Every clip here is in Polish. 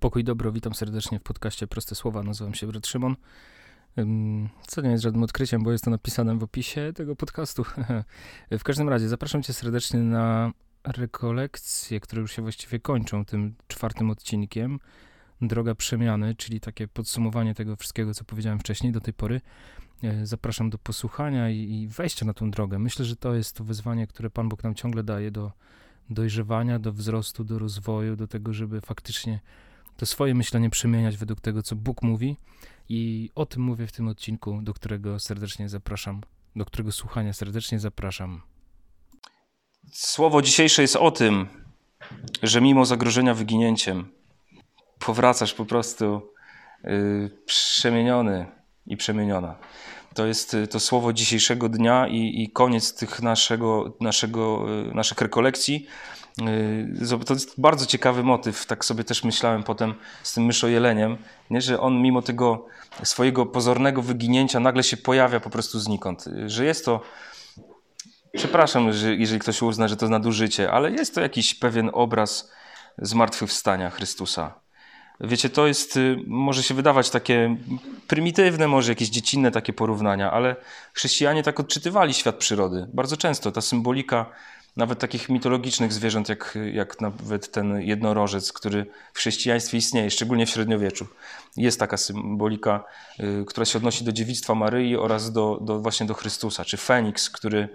Pokój dobro, witam serdecznie w podcaście Proste Słowa. Nazywam się Brat Szymon. Co nie jest żadnym odkryciem, bo jest to napisane w opisie tego podcastu. w każdym razie zapraszam cię serdecznie na rekolekcje, które już się właściwie kończą tym czwartym odcinkiem. Droga przemiany, czyli takie podsumowanie tego wszystkiego, co powiedziałem wcześniej do tej pory. E, zapraszam do posłuchania i wejścia na tą drogę. Myślę, że to jest to wyzwanie, które Pan Bóg nam ciągle daje do dojrzewania, do wzrostu, do rozwoju, do tego, żeby faktycznie to swoje myślenie przemieniać według tego, co Bóg mówi. I o tym mówię w tym odcinku, do którego serdecznie zapraszam, do którego słuchania serdecznie zapraszam. Słowo dzisiejsze jest o tym, że mimo zagrożenia wyginięciem, powracasz po prostu yy, przemieniony i przemieniona. To jest y, to słowo dzisiejszego dnia i, i koniec tych naszego, naszego, y, naszych rekolekcji. Y, to jest bardzo ciekawy motyw, tak sobie też myślałem potem z tym myszojeleniem, nie? że on mimo tego swojego pozornego wyginięcia nagle się pojawia po prostu znikąd. Że jest to, przepraszam, jeżeli ktoś uzna, że to nadużycie, ale jest to jakiś pewien obraz zmartwychwstania Chrystusa. Wiecie, to jest, y, może się wydawać takie prymitywne, może jakieś dziecinne takie porównania, ale chrześcijanie tak odczytywali świat przyrody. Bardzo często ta symbolika nawet takich mitologicznych zwierząt, jak, jak nawet ten jednorożec, który w chrześcijaństwie istnieje, szczególnie w średniowieczu. Jest taka symbolika, y, która się odnosi do dziewictwa Maryi oraz do, do właśnie do Chrystusa, czy Feniks, który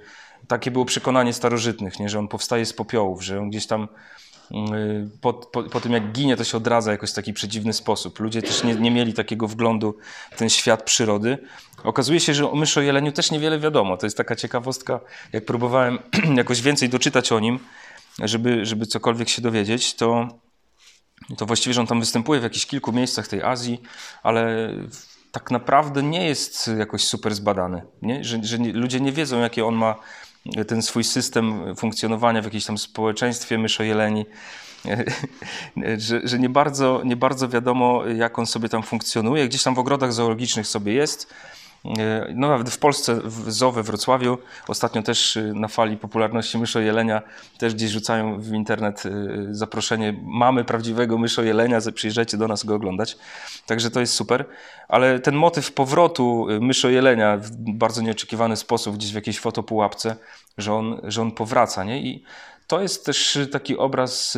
takie było przekonanie starożytnych, nie? że on powstaje z popiołów, że on gdzieś tam po, po, po, tym jak ginie, to się odradza jakoś w taki przedziwny sposób. Ludzie też nie, nie mieli takiego wglądu w ten świat przyrody. Okazuje się, że o myszojeleniu też niewiele wiadomo. To jest taka ciekawostka, jak próbowałem jakoś więcej doczytać o nim, żeby, żeby cokolwiek się dowiedzieć, to, to właściwie, że on tam występuje w jakichś kilku miejscach tej Azji, ale tak naprawdę nie jest jakoś super zbadany. Nie? Że, że nie, ludzie nie wiedzą, jakie on ma ten swój system funkcjonowania w jakimś tam społeczeństwie myszojeleni, że, że nie, bardzo, nie bardzo wiadomo, jak on sobie tam funkcjonuje. Gdzieś tam w ogrodach zoologicznych sobie jest, no nawet w Polsce, w ZOO Wrocławiu, ostatnio też y, na fali popularności myszojelenia też gdzieś rzucają w internet y, zaproszenie mamy prawdziwego myszojelenia, przyjeżdżajcie do nas go oglądać. Także to jest super. Ale ten motyw powrotu y, myszojelenia w bardzo nieoczekiwany sposób, gdzieś w jakiejś fotopułapce, że on, że on powraca. Nie? I to jest też taki obraz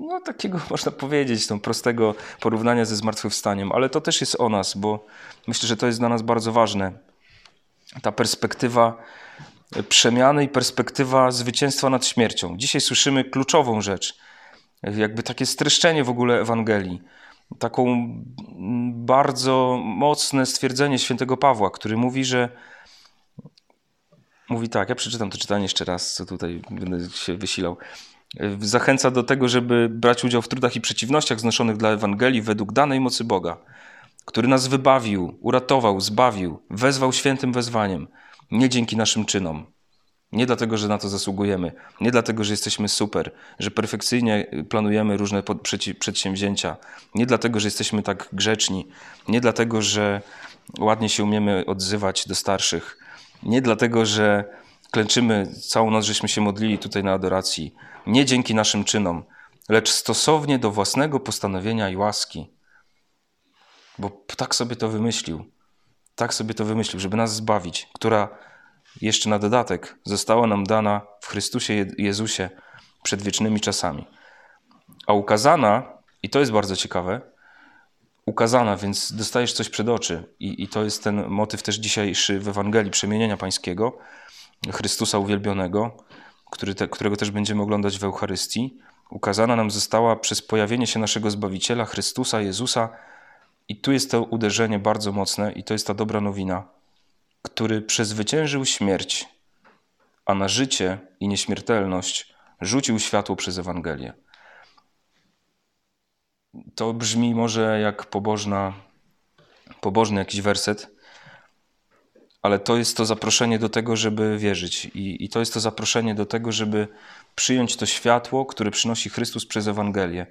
no, takiego można powiedzieć, tą prostego porównania ze zmartwychwstaniem, ale to też jest o nas, bo myślę, że to jest dla nas bardzo ważne. Ta perspektywa przemiany i perspektywa zwycięstwa nad śmiercią. Dzisiaj słyszymy kluczową rzecz, jakby takie streszczenie w ogóle Ewangelii. Taką bardzo mocne stwierdzenie świętego Pawła, który mówi, że mówi tak, ja przeczytam to czytanie jeszcze raz, co tutaj będę się wysilał. Zachęca do tego, żeby brać udział w trudach i przeciwnościach znoszonych dla Ewangelii według danej mocy Boga, który nas wybawił, uratował, zbawił, wezwał świętym wezwaniem, nie dzięki naszym czynom. Nie dlatego, że na to zasługujemy, nie dlatego, że jesteśmy super, że perfekcyjnie planujemy różne przedsięwzięcia, nie dlatego, że jesteśmy tak grzeczni, nie dlatego, że ładnie się umiemy odzywać do starszych, nie dlatego, że klęczymy całą noc, żeśmy się modlili tutaj na adoracji, nie dzięki naszym czynom, lecz stosownie do własnego postanowienia i łaski. Bo tak sobie to wymyślił. Tak sobie to wymyślił, żeby nas zbawić, która jeszcze na dodatek została nam dana w Chrystusie Jezusie przed wiecznymi czasami. A ukazana, i to jest bardzo ciekawe, ukazana, więc dostajesz coś przed oczy. I, i to jest ten motyw też dzisiejszy w Ewangelii Przemienienia Pańskiego, Chrystusa uwielbionego, który te, którego też będziemy oglądać w Eucharystii, ukazana nam została przez pojawienie się naszego Zbawiciela, Chrystusa, Jezusa. I tu jest to uderzenie bardzo mocne, i to jest ta dobra nowina, który przezwyciężył śmierć, a na życie i nieśmiertelność rzucił światło przez Ewangelię. To brzmi może jak pobożna, pobożny jakiś werset, ale to jest to zaproszenie do tego, żeby wierzyć. I, I, to jest to zaproszenie do tego, żeby przyjąć to światło, które przynosi Chrystus przez Ewangelię.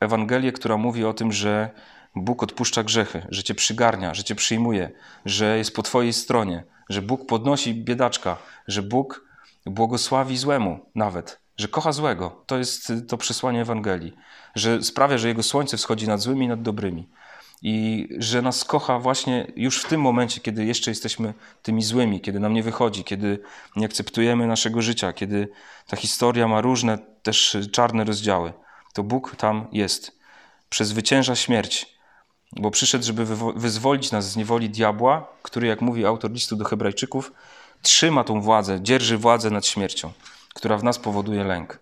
Ewangelię, która mówi o tym, że Bóg odpuszcza grzechy, że cię przygarnia, że cię przyjmuje, że jest po twojej stronie, że Bóg podnosi biedaczka, że Bóg błogosławi złemu nawet, że kocha złego. To jest to przesłanie Ewangelii, że sprawia, że jego słońce wschodzi nad złymi i nad dobrymi. I że nas kocha właśnie już w tym momencie, kiedy jeszcze jesteśmy tymi złymi, kiedy nam nie wychodzi, kiedy nie akceptujemy naszego życia, kiedy ta historia ma różne też czarne rozdziały. To Bóg tam jest. Przezwycięża śmierć, bo przyszedł, żeby wyzwolić nas z niewoli diabła, który, jak mówi autor listu do Hebrajczyków, trzyma tą władzę, dzierży władzę nad śmiercią, która w nas powoduje lęk.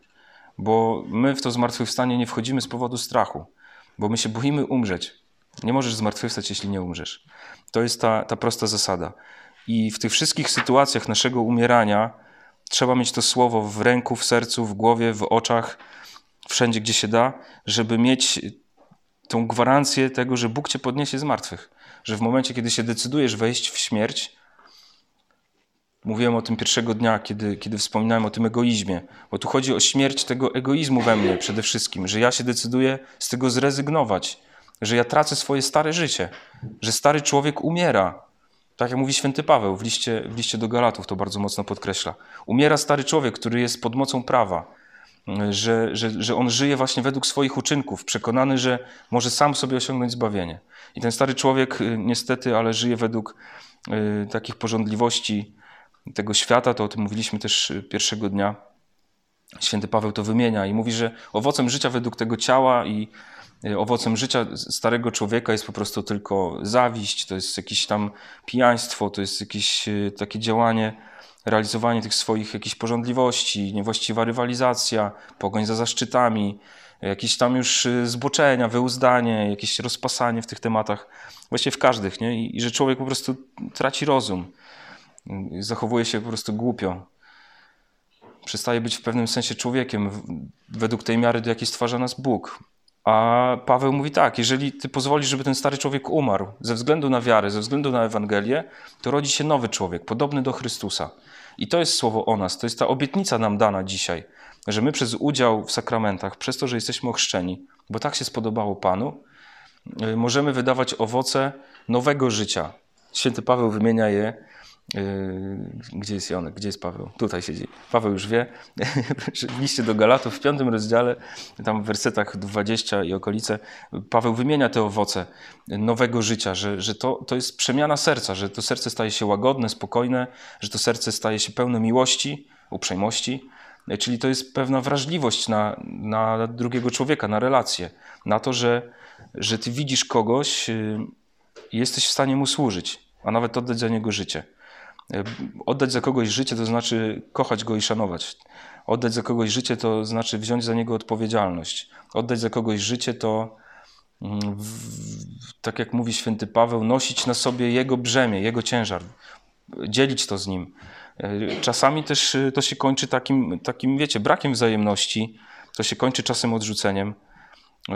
Bo my w to zmartwychwstanie nie wchodzimy z powodu strachu, bo my się boimy umrzeć. Nie możesz zmartwychwstać, jeśli nie umrzesz. To jest ta, ta prosta zasada. I w tych wszystkich sytuacjach naszego umierania trzeba mieć to słowo w ręku, w sercu, w głowie, w oczach, wszędzie, gdzie się da, żeby mieć tą gwarancję tego, że Bóg cię podniesie z martwych. Że w momencie, kiedy się decydujesz wejść w śmierć, mówiłem o tym pierwszego dnia, kiedy, kiedy wspominałem o tym egoizmie, bo tu chodzi o śmierć tego egoizmu we mnie przede wszystkim, że ja się decyduję z tego zrezygnować, że ja tracę swoje stare życie, że stary człowiek umiera. Tak jak mówi święty Paweł w liście, w liście do Galatów, to bardzo mocno podkreśla. Umiera stary człowiek, który jest pod mocą prawa że, że, że on żyje właśnie według swoich uczynków, przekonany, że może sam sobie osiągnąć zbawienie. I ten stary człowiek y, niestety, ale żyje według y, takich porządliwości tego świata, to o tym mówiliśmy też y, pierwszego dnia. Święty Paweł to wymienia i mówi, że owocem życia według tego ciała i owocem życia starego człowieka jest po prostu tylko zawiść, to jest jakieś tam pijaństwo, to jest jakieś takie działanie realizowanie tych swoich jakichś porządliwości, niewłaściwa rywalizacja, pogoń za zaszczytami, jakieś tam już y, zboczenia, wyuzdanie, jakieś rozpasanie w tych tematach, właściwie w każdych, nie? I, że człowiek po prostu traci rozum, zachowuje się po prostu głupio. Przestaje być w pewnym sensie człowiekiem według tej miary, do jakiej stwarza nas Bóg. A Paweł mówi tak: jeżeli ty pozwolisz, żeby ten stary człowiek umarł ze względu na wiarę, ze względu na Ewangelię, to rodzi się nowy człowiek, podobny do Chrystusa. I to jest słowo o nas, to jest ta obietnica nam dana dzisiaj, że my przez udział w sakramentach, przez to, że jesteśmy ochrzczeni, bo tak się spodobało Panu, y, możemy wydawać owoce nowego życia. Święty Paweł wymienia je gdzie jest Jonek? Gdzie jest Paweł? Tutaj siedzi. Paweł już wie. w liście do Galatów w piątym rozdziale, tam w wersetach 20 i okolice, Paweł wymienia te owoce nowego życia, że, że to, to jest przemiana serca, że to serce staje się łagodne, spokojne, że to serce staje się pełne miłości, uprzejmości. Czyli to jest pewna wrażliwość na, na drugiego człowieka, na relacje, na to, że, że ty widzisz kogoś yy, i jesteś w stanie mu służyć, a nawet oddać za niego życie. E, oddać za kogoś życie to znaczy kochać go i szanować. Oddać za kogoś życie to znaczy wziąć za niego odpowiedzialność. Oddać za kogoś życie to, mm, tak jak mówi święty Paweł, nosić na sobie jego brzemię, jego ciężar, dzielić to z nim. E, czasami też e, to się kończy takim, takim wiecie, brakiem wzajemności, to się kończy czasem odrzuceniem.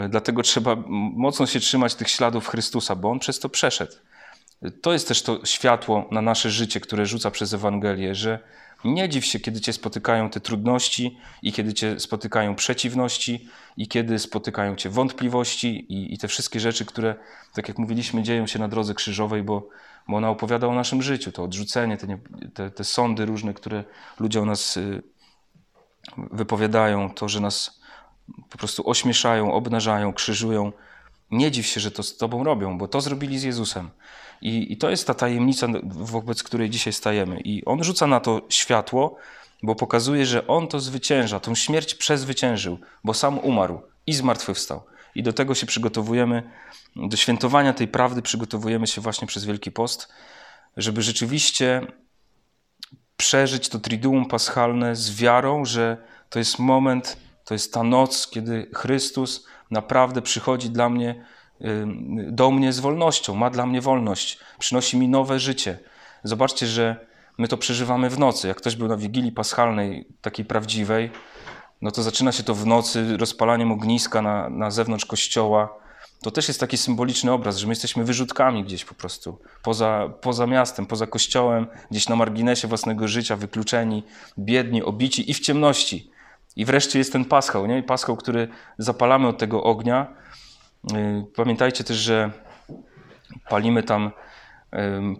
Dlatego trzeba mocno się trzymać tych śladów Chrystusa, bo on przez to przeszedł. To jest też to światło na nasze życie, które rzuca przez Ewangelię, że nie dziw się, kiedy cię spotykają te trudności i kiedy cię spotykają przeciwności i kiedy spotykają cię wątpliwości i, i te wszystkie rzeczy, które, tak jak mówiliśmy, dzieją się na drodze krzyżowej, bo, bo ona opowiada o naszym życiu, to odrzucenie, te, te, te sądy różne, które ludzie o nas y, wypowiadają, to, że nas po prostu ośmieszają, obnażają, krzyżują. Nie dziw się, że to z Tobą robią, bo to zrobili z Jezusem. I, I to jest ta tajemnica, wobec której dzisiaj stajemy. I on rzuca na to światło, bo pokazuje, że on to zwycięża, tą śmierć przezwyciężył, bo sam umarł i zmartwychwstał. I do tego się przygotowujemy, do świętowania tej prawdy przygotowujemy się właśnie przez Wielki Post, żeby rzeczywiście przeżyć to triduum paschalne z wiarą, że to jest moment, to jest ta noc, kiedy Chrystus naprawdę przychodzi dla mnie do mnie z wolnością, ma dla mnie wolność, przynosi mi nowe życie. Zobaczcie, że my to przeżywamy w nocy. Jak ktoś był na Wigilii Paschalnej, takiej prawdziwej, no to zaczyna się to w nocy rozpalaniem ogniska na, na zewnątrz kościoła. To też jest taki symboliczny obraz, że my jesteśmy wyrzutkami gdzieś po prostu, poza, poza miastem, poza kościołem, gdzieś na marginesie własnego życia, wykluczeni, biedni, obici i w ciemności. I wreszcie jest ten paschał, nie? Paschał, który zapalamy od tego ognia, Y, pamiętajcie też, że palimy tam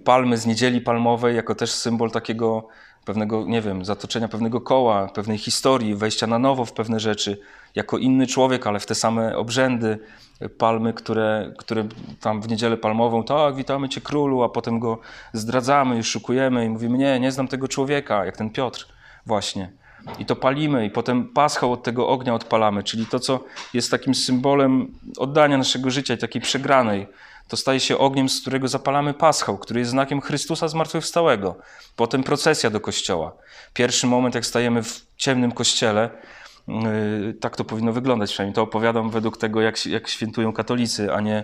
palmy z niedzieli palmowej, jako też symbol takiego pewnego, nie wiem, zatoczenia pewnego koła, pewnej historii, wejścia na nowo w pewne rzeczy, jako inny człowiek, ale w te same obrzędy, palmy, które, które tam w niedzielę palmową, tak, witamy Cię królu, a potem go zdradzamy i szukujemy i mówimy, nie, nie znam tego człowieka, jak ten Piotr właśnie. I to palimy i potem paschał od tego ognia odpalamy, czyli to, co jest takim symbolem oddania naszego życia takiej przegranej, to staje się ogniem, z którego zapalamy paschał, który jest znakiem Chrystusa zmartwychwstałego. Potem procesja do kościoła. Pierwszy moment, jak stajemy w ciemnym kościele, tak to powinno wyglądać przynajmniej. To opowiadam według tego, jak, jak świętują katolicy, a nie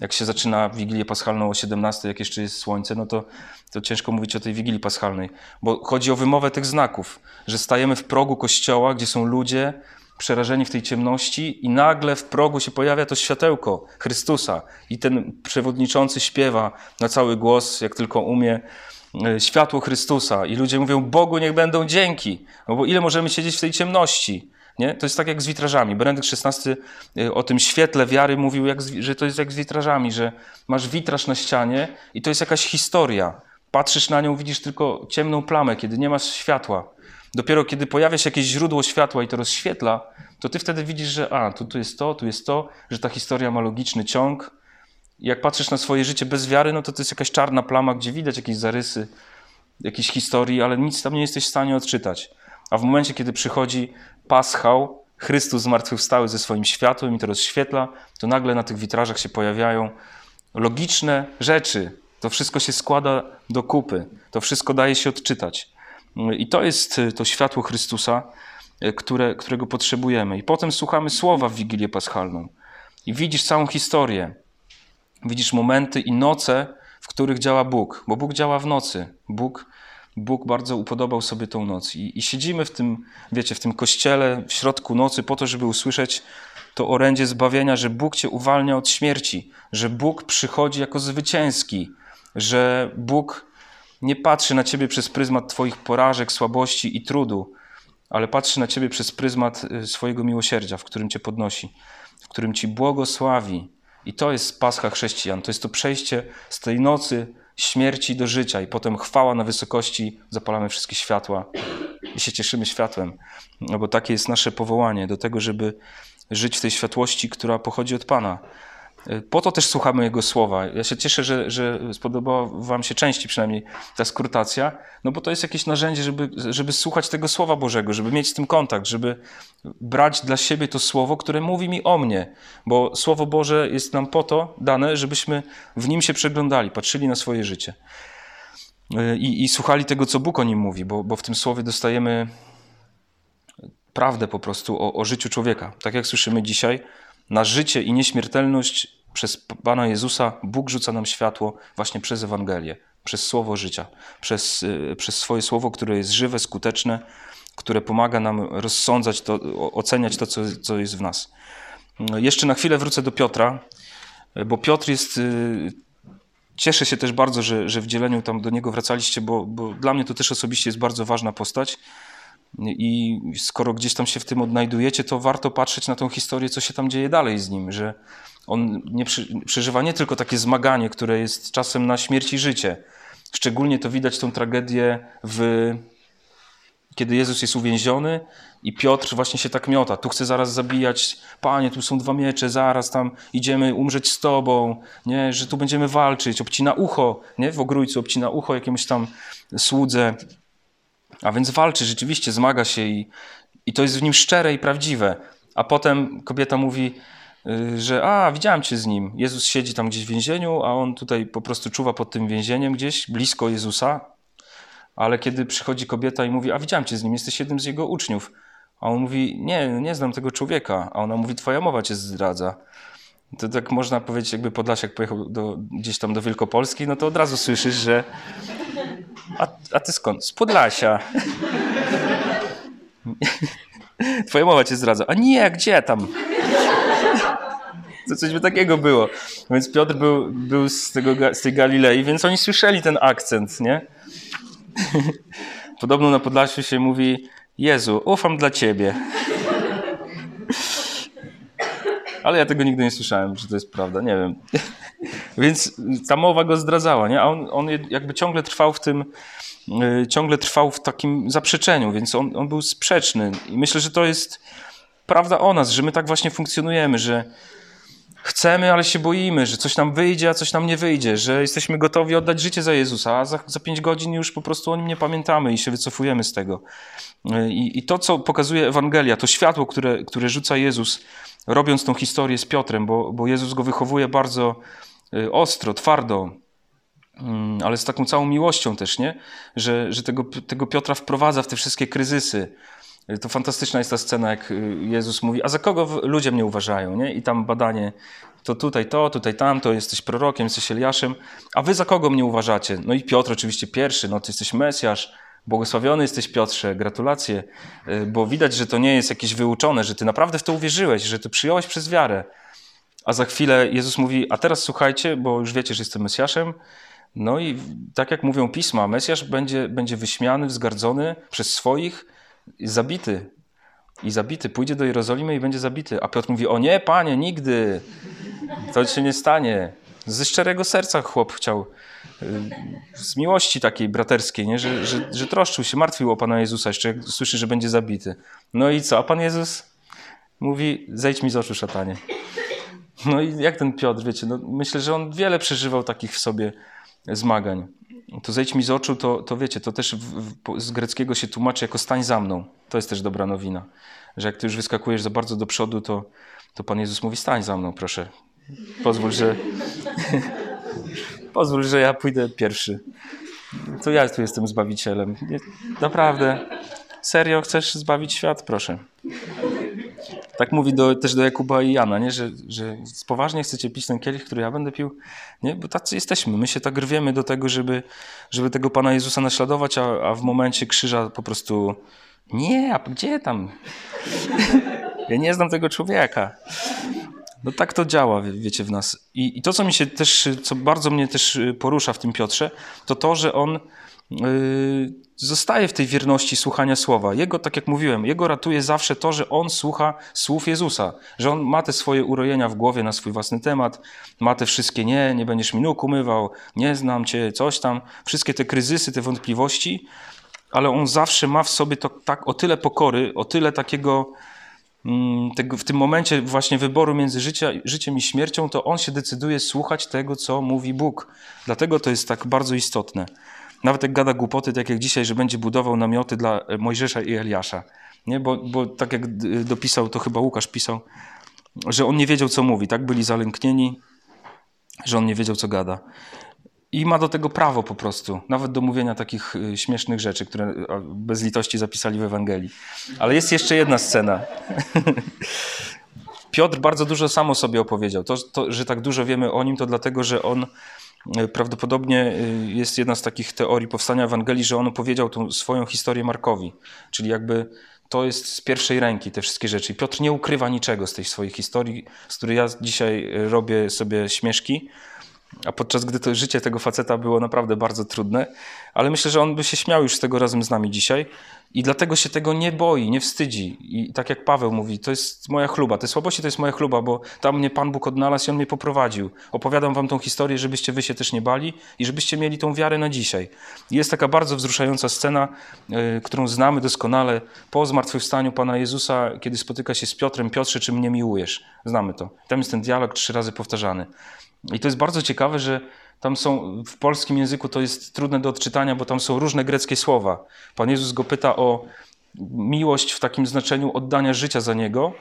jak się zaczyna Wigilię Paschalną o 17, jak jeszcze jest słońce, no to, to ciężko mówić o tej Wigilii Paschalnej. Bo chodzi o wymowę tych znaków, że stajemy w progu kościoła, gdzie są ludzie, przerażeni w tej ciemności i nagle w progu się pojawia to światełko Chrystusa i ten przewodniczący śpiewa na cały głos, jak tylko umie, e, światło Chrystusa i ludzie mówią Bogu niech będą dzięki, no bo ile możemy siedzieć w tej ciemności? Nie? To jest tak jak z witrażami. Benedykt XVI e, o tym świetle wiary mówił, jak, że to jest jak z witrażami, że masz witraż na ścianie i to jest jakaś historia. Patrzysz na nią, widzisz tylko ciemną plamę, kiedy nie masz światła. Dopiero kiedy pojawia się jakieś źródło światła i to rozświetla, to ty wtedy widzisz, że a, tu, tu jest to, tu jest to, że ta historia ma logiczny ciąg. Jak patrzysz na swoje życie bez wiary, no to to jest jakaś czarna plama, gdzie widać jakieś zarysy, jakieś historii, ale nic tam nie jesteś w stanie odczytać. A w momencie, kiedy przychodzi paschał, Chrystus zmartwychwstały ze swoim światłem i to rozświetla, to nagle na tych witrażach się pojawiają logiczne rzeczy. To wszystko się składa do kupy. To wszystko daje się odczytać. I to jest y, to światło Chrystusa, y, które, którego potrzebujemy. I potem słuchamy słowa w Wigilię Paschalną. I widzisz całą historię. Widzisz momenty i noce, w których działa Bóg, bo Bóg działa w nocy. Bóg, Bóg bardzo upodobał sobie tą noc. I, I siedzimy w tym, wiecie, w tym kościele w środku nocy po to, żeby usłyszeć to orędzie zbawienia, że Bóg cię uwalnia od śmierci, że Bóg przychodzi jako zwycięski, że Bóg nie patrzy na ciebie przez pryzmat twoich porażek, słabości i trudu, ale patrzy na ciebie przez pryzmat y, swojego miłosierdzia, w którym cię podnosi, w którym ci błogosławi. I to jest pascha chrześcijan. To jest to przejście z tej nocy śmierci do życia i potem chwała na wysokości, zapalamy wszystkie światła i się cieszymy światłem. No bo takie jest nasze powołanie do tego, żeby żyć w tej światłości, która pochodzi od Pana. Po to też słuchamy Jego słowa. Ja się cieszę, że, że spodobała Wam się częściej przynajmniej ta skrutacja, no bo to jest jakieś narzędzie, żeby, żeby słuchać tego Słowa Bożego, żeby mieć z tym kontakt, żeby brać dla siebie to Słowo, które mówi mi o mnie, bo Słowo Boże jest nam po to dane, żebyśmy w nim się przeglądali, patrzyli na swoje życie i, i słuchali tego, co Bóg o nim mówi, bo, bo w tym Słowie dostajemy prawdę po prostu o, o życiu człowieka. Tak jak słyszymy dzisiaj, na życie i nieśmiertelność przez Pana Jezusa Bóg rzuca nam światło właśnie przez Ewangelię, przez słowo życia, przez, y, przez swoje słowo, które jest żywe, skuteczne, które pomaga nam rozsądzać to, oceniać to, co, co jest w nas. Jeszcze na chwilę wrócę do Piotra, bo Piotr jest. Y, cieszę się też bardzo, że, że w dzieleniu tam do niego wracaliście, bo, bo dla mnie to też osobiście jest bardzo ważna postać. I skoro gdzieś tam się w tym odnajdujecie, to warto patrzeć na tą historię, co się tam dzieje dalej z nim, że on nie przeżywa nie tylko takie zmaganie, które jest czasem na śmierć i życie. Szczególnie to widać tą tragedię w kiedy Jezus jest uwięziony i Piotr właśnie się tak miota. Tu chce zaraz zabijać, panie, tu są dwa miecze, zaraz tam idziemy umrzeć z tobą, nie, że tu będziemy walczyć. Obcina ucho, nie, w ogrójcu obcina ucho jakiemuś tam słudze. A więc walczy, rzeczywiście zmaga się i, i to jest w nim szczere i prawdziwe. A potem kobieta mówi, y, że a, widziałem cię z nim. Jezus siedzi tam gdzieś w więzieniu, a on tutaj po prostu czuwa pod tym więzieniem gdzieś, blisko Jezusa. Ale kiedy przychodzi kobieta i mówi, a widziałem cię z nim, jesteś jednym z jego uczniów. A on mówi, nie, nie znam tego człowieka. A ona mówi, twoja mowa cię zdradza. To tak można powiedzieć, jakby Podlasiak pojechał do, gdzieś tam do Wielkopolski, no to od razu słyszysz, że a, a ty skąd? Z Podlasia. Twoja mowa cię zdradza. A nie, gdzie tam? To coś by takiego było. Więc Piotr był, był z, tego, z tej Galilei, więc oni słyszeli ten akcent, nie? Podobno na Podlasiu się mówi Jezu, ufam dla Ciebie. Ale ja tego nigdy nie słyszałem, czy to jest prawda, nie wiem. Więc ta mowa go zdradzała, nie? A on, on jakby ciągle trwał w tym, ciągle trwał w takim zaprzeczeniu, więc on, on był sprzeczny. I myślę, że to jest prawda o nas, że my tak właśnie funkcjonujemy, że chcemy, ale się boimy, że coś nam wyjdzie, a coś nam nie wyjdzie, że jesteśmy gotowi oddać życie za Jezusa, a za, za pięć godzin już po prostu o nim nie pamiętamy i się wycofujemy z tego. I, I, to, co pokazuje Ewangelia, to światło, które, które rzuca Jezus, robiąc tą historię z Piotrem, bo, bo Jezus go wychowuje bardzo y, ostro, twardo, ale z taką całą miłością też, nie? Że, że tego, tego Piotra wprowadza w te wszystkie kryzysy. To fantastyczna jest ta scena, jak y, Jezus mówi, a za kogo ludzie mnie uważają, nie? I tam badanie, to tutaj to, tutaj tamto, jesteś prorokiem, jesteś Eliaszem, a wy za kogo mnie uważacie? No i Piotr oczywiście pierwszy, no ty jesteś Mesjasz, Błogosławiony jesteś Piotrze, gratulacje, y, bo widać, że to nie jest jakieś wyuczone, że ty naprawdę w to uwierzyłeś, że ty przyjąłeś przez wiarę. A za chwilę Jezus mówi, a teraz słuchajcie, bo już wiecie, że jestem Mesjaszem. No i tak jak mówią pisma, Mesjasz będzie, będzie wyśmiany, wzgardzony przez swoich, zabity. I zabity, pójdzie do Jerozolimy i będzie zabity. A Piotr mówi, o nie, panie, nigdy. To się nie stanie. Ze szczerego serca chłop chciał z miłości takiej braterskiej, nie? Że, że, że troszczył się, martwił o Pana Jezusa, jeszcze jak słyszy, że będzie zabity. No i co? A Pan Jezus mówi, zejdź mi z oczu, szatanie. No i jak ten Piotr, wiecie, no myślę, że on wiele przeżywał takich w sobie zmagań. To zejdź mi z oczu, to, to wiecie, to też w, w, z greckiego się tłumaczy jako stań za mną. To jest też dobra nowina. Że jak ty już wyskakujesz za bardzo do przodu, to, to Pan Jezus mówi, stań za mną, proszę. Pozwól, że Pozwól, że ja pójdę pierwszy. To ja tu jestem zbawicielem. Naprawdę. Serio chcesz zbawić świat? Proszę. Tak mówi do, też do Jakuba i Jana, nie? Że, że poważnie chcecie pić ten kielich, który ja będę pił? Nie? Bo tacy jesteśmy. My się tak rwiemy do tego, żeby, żeby tego Pana Jezusa naśladować, a, a w momencie krzyża po prostu nie, a gdzie tam? Ja nie znam tego człowieka. No tak to działa, wiecie, w nas. I, I, to, co mi się też, co bardzo mnie też porusza w tym Piotrze, to to, że on zostaje w tej wierności słuchania słowa. Jego, tak jak mówiłem, jego ratuje zawsze to, że on słucha słów Jezusa, że on ma te swoje urojenia w głowie na swój własny temat, ma te wszystkie nie, nie będziesz mi nóg umywał, nie znam cię, coś tam, wszystkie te kryzysy, te wątpliwości, ale on zawsze ma w sobie to tak o tyle pokory, o tyle takiego Mm, tego, w tym momencie właśnie wyboru między życia, życiem i śmiercią, to on się decyduje słuchać tego, co mówi Bóg. Dlatego to jest tak bardzo istotne. Nawet jak gada głupoty, tak jak dzisiaj, że będzie budował namioty dla Mojżesza i Eliasza. Nie? Bo, bo tak jak dopisał, to chyba Łukasz pisał, że on nie wiedział, co mówi. Tak byli zalęknieni, że on nie wiedział, co gada. I ma do tego prawo po prostu, nawet do mówienia takich y, śmiesznych rzeczy, które bez litości zapisali w Ewangelii. Ale jest jeszcze jedna scena. Piotr bardzo dużo sam o sobie opowiedział. To, to, że tak dużo wiemy o nim, to dlatego, że on prawdopodobnie y, jest jedna z takich teorii powstania Ewangelii, że on opowiedział tą swoją historię Markowi. Czyli jakby to jest z pierwszej ręki te wszystkie rzeczy. Piotr nie ukrywa niczego z tej swojej historii, z której ja dzisiaj robię sobie śmieszki a podczas gdy to życie tego faceta było naprawdę bardzo trudne, ale myślę, że on by się śmiał już z tego razem z nami dzisiaj i dlatego się tego nie boi, nie wstydzi. I tak jak Paweł mówi, to jest moja chluba, te słabości to jest moja chluba, bo tam mnie Pan Bóg odnalazł i On mnie poprowadził. Opowiadam wam tą historię, żebyście wy się też nie bali i żebyście mieli tą wiarę na dzisiaj. Jest taka bardzo wzruszająca scena, yy, którą znamy doskonale po zmartwychwstaniu Pana Jezusa, kiedy spotyka się z Piotrem, Piotrze, czy mnie miłujesz? Znamy to. Tam jest ten dialog trzy razy powtarzany. I to jest bardzo ciekawe, że tam są w polskim języku to jest trudne do odczytania, bo tam są różne greckie słowa. Pan Jezus go pyta o miłość w takim znaczeniu oddania życia za niego,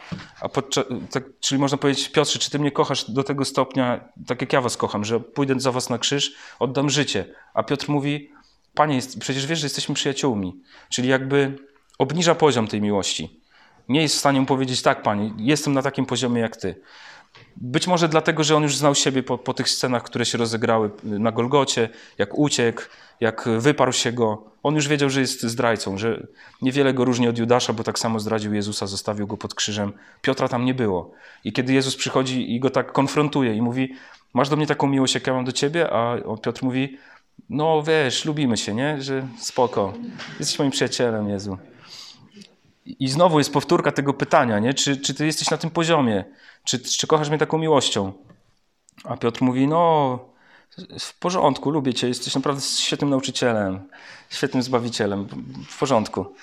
a podczas, tak, czyli można powiedzieć, Piotrze, czy ty mnie kochasz do tego stopnia, tak jak ja was kocham, że pójdę za was na krzyż, oddam życie. A Piotr mówi, Panie, jest, przecież wiesz, że jesteśmy przyjaciółmi. Czyli jakby obniża poziom tej miłości. Nie jest w stanie mu powiedzieć, tak, Panie, jestem na takim poziomie jak ty. Być może dlatego, że on już znał siebie po, po, tych scenach, które się rozegrały na Golgocie, jak uciekł, jak wyparł się go. On już wiedział, że jest zdrajcą, że niewiele go różni od Judasza, bo tak samo zdradził Jezusa, zostawił go pod krzyżem. Piotra tam nie było. I kiedy Jezus przychodzi i go tak konfrontuje i mówi, masz do mnie taką miłość, jak ja mam do ciebie? A Piotr mówi, no wiesz, lubimy się, nie? Że spoko, jesteś moim przyjacielem, Jezu. I znowu jest powtórka tego pytania, nie? Czy, czy ty jesteś na tym poziomie? Czy, czy kochasz mnie taką miłością? A Piotr mówi, no w porządku, lubię cię, jesteś naprawdę świetnym nauczycielem, świetnym zbawicielem, w porządku.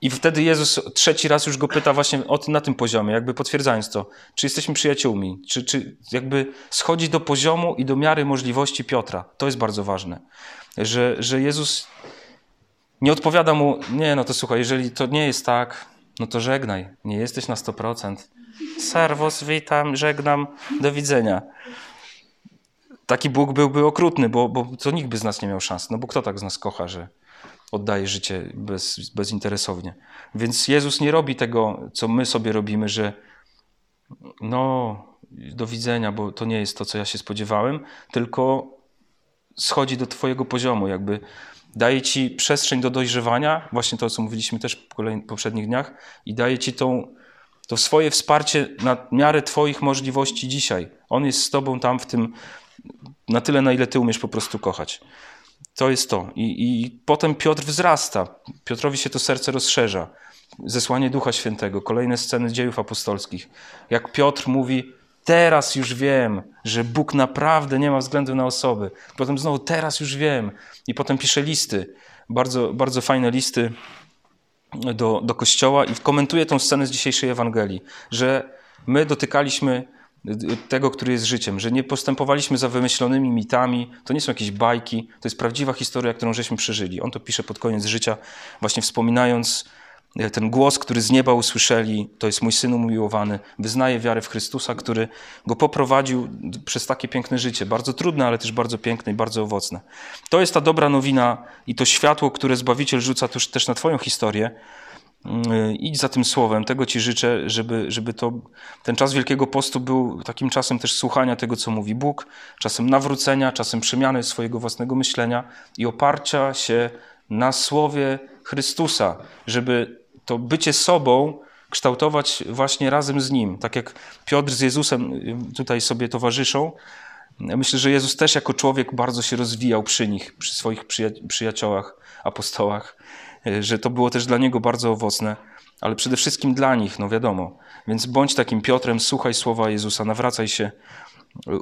I wtedy Jezus trzeci raz już go pyta właśnie o, na tym poziomie, jakby potwierdzając to, czy jesteśmy przyjaciółmi, czy, czy jakby schodzi do poziomu i do miary możliwości Piotra. To jest bardzo ważne, że, że Jezus nie odpowiada mu, nie, no to słuchaj, jeżeli to nie jest tak, no to żegnaj, nie jesteś na 100%. Serwus, witam, żegnam, do widzenia. Taki Bóg byłby okrutny, bo, bo to nikt by z nas nie miał szans. No bo kto tak z nas kocha, że oddaje życie bez, bezinteresownie. Więc Jezus nie robi tego, co my sobie robimy, że no, do widzenia, bo to nie jest to, co ja się spodziewałem, tylko schodzi do Twojego poziomu, jakby daje Ci przestrzeń do dojrzewania, właśnie to, co mówiliśmy też w poprzednich dniach, i daje Ci tą, to swoje wsparcie na miarę Twoich możliwości dzisiaj. On jest z Tobą tam w tym, na tyle, na ile Ty umiesz po prostu kochać. To jest to. I, I potem Piotr wzrasta. Piotrowi się to serce rozszerza. Zesłanie Ducha Świętego, kolejne sceny dziejów apostolskich. Jak Piotr mówi, teraz już wiem, że Bóg naprawdę nie ma względu na osoby. Potem znowu, teraz już wiem. I potem pisze listy, bardzo, bardzo fajne listy do, do kościoła i komentuje tą scenę z dzisiejszej Ewangelii, że my dotykaliśmy tego, który jest życiem, że nie postępowaliśmy za wymyślonymi mitami, to nie są jakieś bajki, to jest prawdziwa historia, którą żeśmy przeżyli. On to pisze pod koniec życia, właśnie wspominając ten głos, który z nieba usłyszeli, to jest mój syn umiłowany, wyznaje wiarę w Chrystusa, który go poprowadził przez takie piękne życie, bardzo trudne, ale też bardzo piękne i bardzo owocne. To jest ta dobra nowina i to światło, które Zbawiciel rzuca też, też na twoją historię, Y, idź za tym słowem. Tego Ci życzę, żeby, żeby to, ten czas Wielkiego Postu był takim czasem też słuchania tego, co mówi Bóg, czasem nawrócenia, czasem przemiany swojego własnego myślenia i oparcia się na słowie Chrystusa, żeby to bycie sobą kształtować właśnie razem z Nim. Tak jak Piotr z Jezusem y, tutaj sobie towarzyszą, myślę, że Jezus też jako człowiek bardzo się rozwijał przy nich, przy swoich przyjaciołach, apostołach E, że to było też dla niego bardzo owocne, ale przede wszystkim dla nich, no wiadomo. Więc bądź takim Piotrem, słuchaj słowa Jezusa, nawracaj się,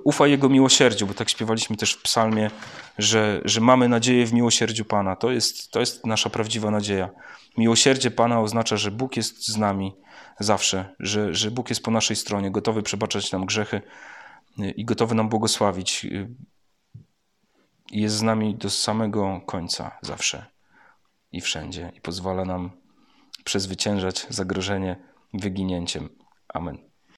ufaj Jego miłosierdziu, bo tak śpiewaliśmy też w psalmie, że, że mamy nadzieję w miłosierdziu Pana. To jest, to jest nasza prawdziwa nadzieja. Miłosierdzie Pana oznacza, że Bóg jest z nami zawsze, że, że Bóg jest po naszej stronie, gotowy przebaczać nam grzechy e, i gotowy nam błogosławić. I jest z nami do samego końca zawsze i wszędzie i pozwala nam przezwyciężać zagrożenie wyginięciem. Amen.